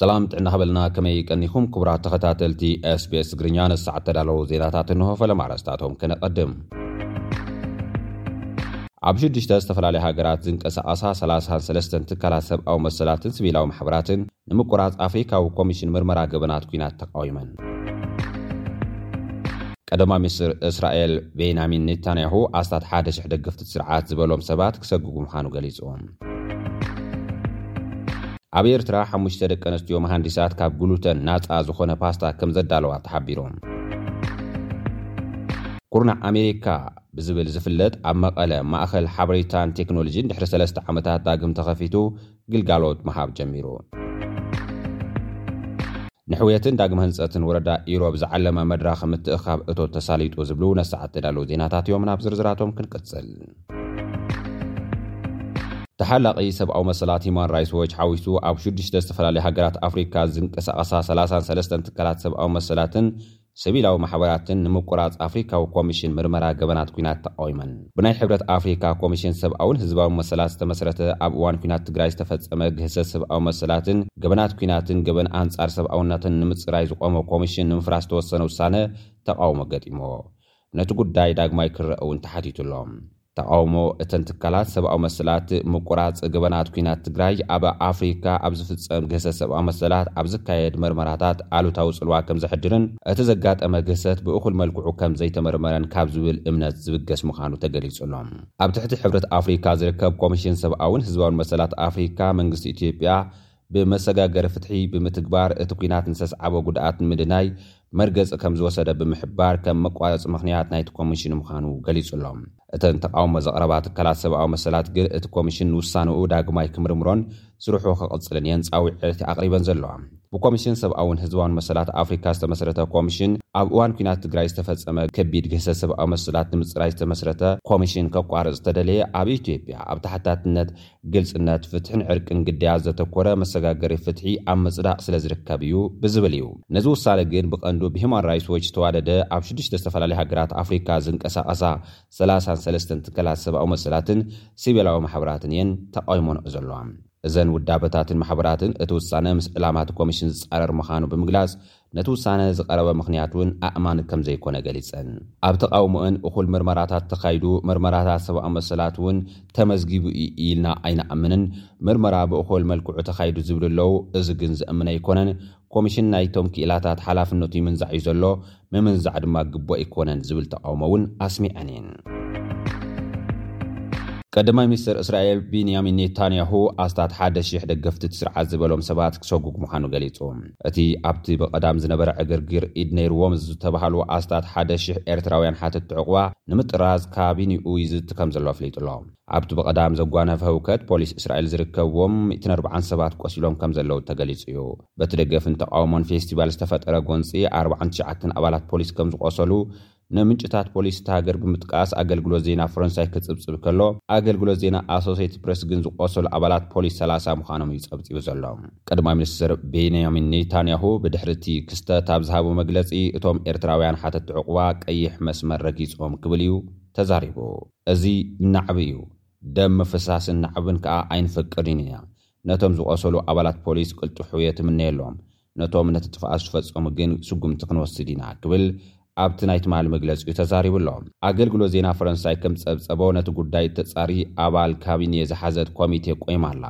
ሰላም ጥዕና ክበልና ከመይ ቀኒኹም ክቡራት ተኸታተልቲ ስbs ትግርኛ ንሳዕ እተዳለዉ ዜናታት እንሆ ፈለማ ኣረስታቶም ክነቐድም ኣብ ሽዱሽተ ዝተፈላለዩ ሃገራት ዝንቀሳቐሳ 33 ትካላት ሰብኣዊ መሰላትን ስቪላዊ ማሕበራትን ንምቁራጽ ኣፍሪካዊ ኮሚሽን ምርመራ ገበናት ኲናት ተቓዊመን። ቀዳማይ ሚኒስትር እስራኤል ቤንያሚን ኔታንያሁ ኣስታት ሓደ ሽሕ ደገፍቲ እቲ ስርዓት ዝበሎም ሰባት ክሰግጉ ምዃኑ ገሊጹ። ኣብ ኤርትራ ሓሙሽተ ደቂ ኣንስትዮ መሃንዲሳት ካብ ግሉተን ናጻ ዝኾነ ፓስታ ከም ዘዳለዋ ተሓቢሩ። ኩርናዕ ኣሜሪካ ብዝብል ዝፍለጥ ኣብ መቐለ ማእኸል ሓበሬታን ቴክኖሎጂን ድሕሪ ሰለስተ ዓመታት ዳግም ተኸፊቱ ግልጋሎት ምሃብ ጀሚሩ። ንሕውየትን ዳግመ ህንፀትን ወረዳ ኢሮብ ዝዓለመ መድረኽ ምትእኽኻብ እቶት ተሳሊጡ ዝብሉ ነሰዓት ተዳለዉ ዜናታት እዮም። ናብ ዝርዝራቶም ክንቅፅል። ተሓላቒ ሰብኣዊ መሰላት ሂማን ራይትስ ዎች ሓዊሱ ኣብ ሽዱሽተ ዝተፈላለዩ ሃገራት ኣፍሪካ ዝንቀሳቐሳ ሰላሳን ሰለስተን ትካላት ሰብኣዊ መሰላትን ስቪላዊ ማሕበራትን ንምቁራጽ ኣፍሪካዊ ኮሚሽን ምርመራ ገበናት ኲናት ተቓዊመን። ብናይ ሕብረት ኣፍሪካ ኮሚሽን ሰብኣውን ህዝባውን መሰላት ዝተመስረተ ኣብ እዋን ኲናት ትግራይ ዝተፈጸመ ግህሰት ሰብኣዊ መሰላትን ገበናት ኲናትን ገበን ኣንጻር ሰብኣውነትን ንምጽራይ ዝቖመ ኮሚሽን ንምፍራስ ዝተወሰነ ውሳነ ተቓውሞ ገጢምዎ ነቲ ጉዳይ ዳግማይ ክረኣ እውን ተሓቲቱ ኣሎ። ተቓውሞ እተን ትካላት ሰብኣዊ መሰላት፣ ምቁራጽ ገበናት ኲናት ትግራይ ኣብ ኣፍሪካ ኣብ ዝፍጸም ግህሰት ሰብኣዊ መሰላት ኣብ ዝካየድ መርመራታት ኣሉታዊ ጽልዋ ከም ዘሕድርን እቲ ዘጋጠመ ግህሰት ብእኹል መልክዑ ከም ዘይተመርመረን ካብ ዝብል እምነት ዝብገስ ምዃኑ ተገሊጹ ኣሎ። ኣብ ትሕቲ ሕብረት ኣፍሪካ ዝርከብ ኮሚሽን ሰብኣውን ህዝባውን መሰላት ኣፍሪካ፣ መንግስቲ ኢትዮጵያ ብመሰጋገሪ ፍትሒ ብምትግባር እቲ ኲናት ንዝተስዓቦ ጉድኣት ንምድናይ መርገፂ ከምዝወሰደ ብምሕባር ከም መቋረፂ ምኽንያት ናይቲ ኮሚሽን ምዃኑ ገሊፁ ኣሎ። እተን ተቓውሞ ዘቕረባ ትካላት ሰብኣዊ መሰላት ግን እቲ ኮሚሽን ንውሳነኡ ዳግማይ ክምርምሮን ስርሑ ክቕፅልን እየን ፃውዒት ኣቕሪበን ዘለዋ። ብኮሚሽን ሰብኣውን ህዝባውን መሰላት ኣፍሪካ ዝተመስረተ ኮሚሽን ኣብ እዋን ኲናት ትግራይ ዝተፈፀመ ከቢድ ግህሰት ሰብኣዊ መሰላት ንምፅራይ ዝተመስረተ ኮሚሽን ከቋርፅ ዝተደለየ ኣብ ኢትዮጵያ ኣብ ተሓታትነት ግልፅነት፣ ፍትሕን ዕርቅን ግዳያት ዘተኮረ መሰጋገሪ ፍትሒ ኣብ ምፅዳቕ ስለ ዝርከብ እዩ ብዝብል እዩ። ነዚ ውሳነ ግን ብቐንዱ ብሂዩማን ራይትስ ዎች ዝተዋደደ ኣብ ሽዱሽተ ዝተፈላለያ ሃገራት ኣፍሪካ ዝንቀሳቐሳ ሰላሳን ሰለስተን ትካላት ሰብኣዊ መሰላትን ሲቪላዊ ማሕበራትን እየን ተቓዊሞንኦ ዘለዋ። እዘን ውዳበታትን ማሕበራትን እቲ ውሳነ ምስ ዕላማ እቲ ኮሚሽን ዝፃረር ምዃኑ ብምግላፅ ነቲ ውሳነ ዝቐረበ ምኽንያት እውን ኣእማኒ ከም ዘይኮነ ገሊጸን። ኣብ ተቓውሞኣን እኹል ምርመራታት ተኻይዱ፣ ምርመራታት ሰብኣዊ መሰላት እውን ተመዝጊቡ እዩ ኢልና ኣይንኣምንን፣ ምርመራ ብእኹል መልክዑ ተኻይዱ ዝብሉ ኣለዉ፣ እዚ ግን ዘእምን ኣይኮነን፣ ኮሚሽን ናይቶም ክኢላታት ሓላፍነቱ ይምንዛዕ እዩ ዘሎ፣ ምምንዛዕ ድማ ግቡእ ኣይኮነን ዝብል ተቓውሞ እውን ኣስሚዐን እየን። ቀዳማይ ሚኒስተር እስራኤል ቢንያሚን ኔታንያሁ ኣስታት ሓደ ሽሕ ደገፍቲ እቲ ስርዓት ዝበሎም ሰባት ክሰጉግ ምዃኑ ገሊጹ። እቲ ኣብቲ ብቐዳም ዝነበረ ዕግርጊር ኢድ ነይርዎም ዝተባሃሉ ኣስታት ሓደ ሽሕ ኤርትራውያን ሓተትቲ ዑቕባ ንምጥራዝ ካቢኒኡ ይዝቲ ከምዘሎ ኣፍሊጡ'ሎ። ኣብቲ ብቐዳም ዘጓነፈ ህውከት ፖሊስ እስራኤል ዝርከብዎም ሚእትን ኣርባዓን ሰባት ቆሲሎም ከምዘለዉ ተገሊጹ'ዩ። በቲ ደገፍን ተቓውሞን ፌስቲቫል ዝተፈጠረ ጎንጺ ኣርባዓን ትሽዓተን ኣባላት ፖሊስ ከምዝቖሰሉ ንምንጭታት ፖሊስ እታ ሃገር ብምጥቃስ ኣገልግሎት ዜና ፈረንሳይ ክጽብጽብ ከሎ፣ ኣገልግሎት ዜና ኣሶሴይትድ ፕረስ ግን ዝቖሰሉ ኣባላት ፖሊስ ሰላሳ ምዃኖም እዩ ጸብጺቡ ዘሎ። ቀዳማይ ሚኒስተር ቤንያሚን ኔታንያሁ ብድሕሪ እቲ ክስተት ኣብ ዝሃቦ መግለጺ፣ እቶም ኤርትራውያን ሓተቲ ዑቕባ ቀይሕ መስመር ረጊጾም ክብል እዩ ተዛሪቡ። እዚ ናዕቢ እዩ። ደም ምፍሳስን ናዕብን ከኣ ኣይንፈቅድን ኢና። ነቶም ዝቖሰሉ ኣባላት ፖሊስ ቅልጡፍ ሕውየት እምነየሎም። ነቶም ነቲ ጥፍኣት ዝፈጸሙ ግን ስጉምቲ ክንወስድ ኢና ክብል ኣብቲ ናይ ትማሊ መግለጺኡ ተዛሪቡ ኣሎ። ኣገልግሎት ዜና ፈረንሳይ ከም ዝጸብጸቦ ነቲ ጉዳይ እተጻሪ ኣባል ካቢኔ ዝሓዘት ኮሚቴ ቆይማ ኣላ።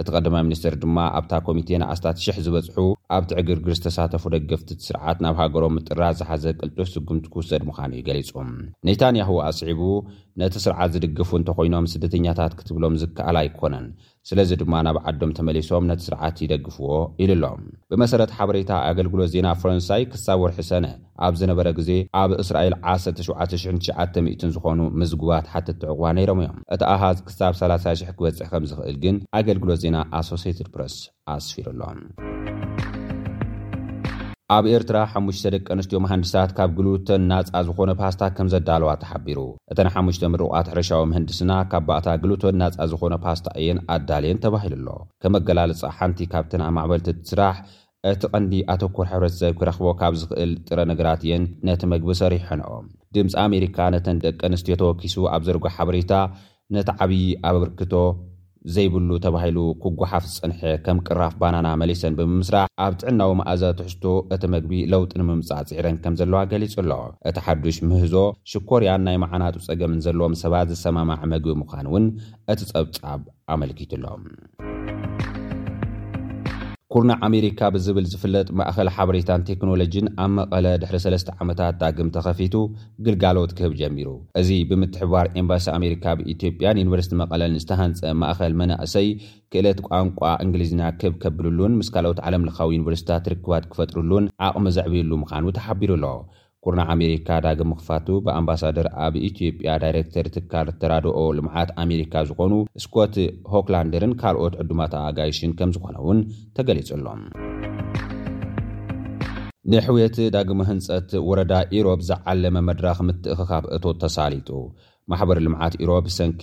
እቲ ቀዳማይ ሚኒስተር ድማ ኣብታ ኮሚቴ ንኣስታት ሽሕ ዝበጽሑ ኣብቲ ዕግርግር ዝተሳተፉ ደገፍቲ እቲ ስርዓት ናብ ሃገሮም ምጥራዝ ዝሓዘ ቅልጡፍ ስጉምቲ ክውሰድ ምዃኑ እዩ ገሊጹ። ኔታንያሁ ኣስዒቡ ነቲ ስርዓት ዝድግፉ እንተኾይኖም ስደተኛታት ክትብሎም ዝከኣል ኣይኮነን፣ ስለዚ ድማ ናብ ዓዶም ተመሊሶም ነቲ ስርዓት ይደግፍዎ ኢሉ ኣሎ። ብመሰረት ሓበሬታ ኣገልግሎት ዜና ፈረንሳይ ክሳብ ወርሒ ሰነ ኣብ ዝነበረ ግዜ ኣብ እስራኤል ዓሰርተ ሸውዓተ ሽሕን ትሽዓተ ሚእትን ዝኾኑ ምዝጉባት ሓተትቲ ዑቕባ ነይሮም እዮም። እቲ ኣሃዝ ክሳብ ሰላሳ ሽሕ ክበጽሕ ከምዝኽእል ግን ኣገልግሎት ዜና ኣሶሴይትድ ፕረስ ኣስፊሩ ኣሎ። ኣብ ኤርትራ ሓሙሽተ ደቂ ኣንስትዮ መሃንዲሳት ካብ ግሉተን ናጻ ዝኾነ ፓስታ ከም ዘዳለዋ ተሓቢሩ። እተን ሓሙሽተ ምሩቓት ሕርሻዊ ምህንድስና ካብ ባእታ ግሉተን ናጻ ዝኾነ ፓስታ እየን ኣዳልየን ተባሂሉ'ሎ። ከም ኣገላልጻ ሓንቲ ካብተን ኣማዕበልቲ እቲ ስራሕ፣ እቲ ቀንዲ ኣተኩሮ ሕብረተሰብ ክረኽቦ ካብ ዝኽእል ጥረ ነገራት እየን ነቲ መግቢ ሰሪሐንኦ። ድምጺ ኣሜሪካ ነተን ደቂ ኣንስትዮ ተወኪሱ ኣብ ዘርጎ ሓበሬታ፣ ነቲ ዓብዪ ኣበርክቶ ዘይብሉ ተባሂሉ ክጓሓፍ ዝጸንሐ ከም ቅራፍ ባናና መሊሰን ብምምስራሕ፣ ኣብ ጥዕናዊ መኣዛ ትሕዝቶ እቲ መግቢ ለውጢ ንምምጻእ ጽዒረን ከም ዘለዋ ገሊጹ ኣሎ። እቲ ሓዱሽ ምህዞ፣ ሽኮርያን ናይ መዓናጡ ጸገምን ዘለዎም ሰባት ዝሰማማዕ መግቢ ምዃኑ'ውን እቲ ጸብጻብ ኣመልኪቱ ኣሎ። ኩርናዕ ኣሜሪካ ብዝብል ዝፍለጥ ማእኸል ሓበሬታን ቴክኖሎጂን ኣብ መቐለ ድሕሪ ሰለስተ ዓመታት ዳግም ተኸፊቱ ግልጋሎት ክህብ ጀሚሩ። እዚ ብምትሕብባር ኤምባሲ ኣሜሪካ ኣብ ኢትዮጵያን ዩኒቨርሲቲ መቐለን ዝተሃንፀ ማእኸል መናእሰይ ክእለት ቋንቋ እንግሊዝኛ ክብ ከብልሉን ምስ ካልኦት ዓለምለኻዊ ዩኒቨርሲቲታት ርክባት ክፈጥርሉን ዓቕሚ ዘዕብይሉ ምዃኑ ተሓቢሩ ኣሎ። ኩርናዕ ኣሜሪካ ዳግም ምኽፋቱ ብኣምባሳደር ኣብ ኢትዮጵያ ዳይሬክተር ትካል ተራድኦ ልምዓት ኣሜሪካ ዝኾኑ ስኮት ሆክላንደርን ካልኦት ዕዱማት ኣጋይሽን ከምዝኾነ እውን ተገሊፁ ኣሎ። ንሕውየት ዳግመ ህንፀት ወረዳ ኢሮብ ዝዓለመ መድረኽ ምትእኽኻብ እቶት ተሳሊጡ። ማሕበር ልምዓት ኢሮብ ብሰንኪ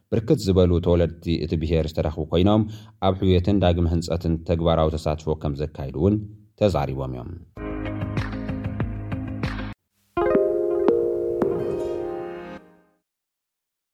ብርክት ዝበሉ ተወለድቲ እቲ ብሄር ዝተረኽቡ ኮይኖም ኣብ ሕውየትን ዳግመ ህንፀትን ተግባራዊ ተሳትፎ ከምዘካይዱ እውን ተዛሪቦም እዮም።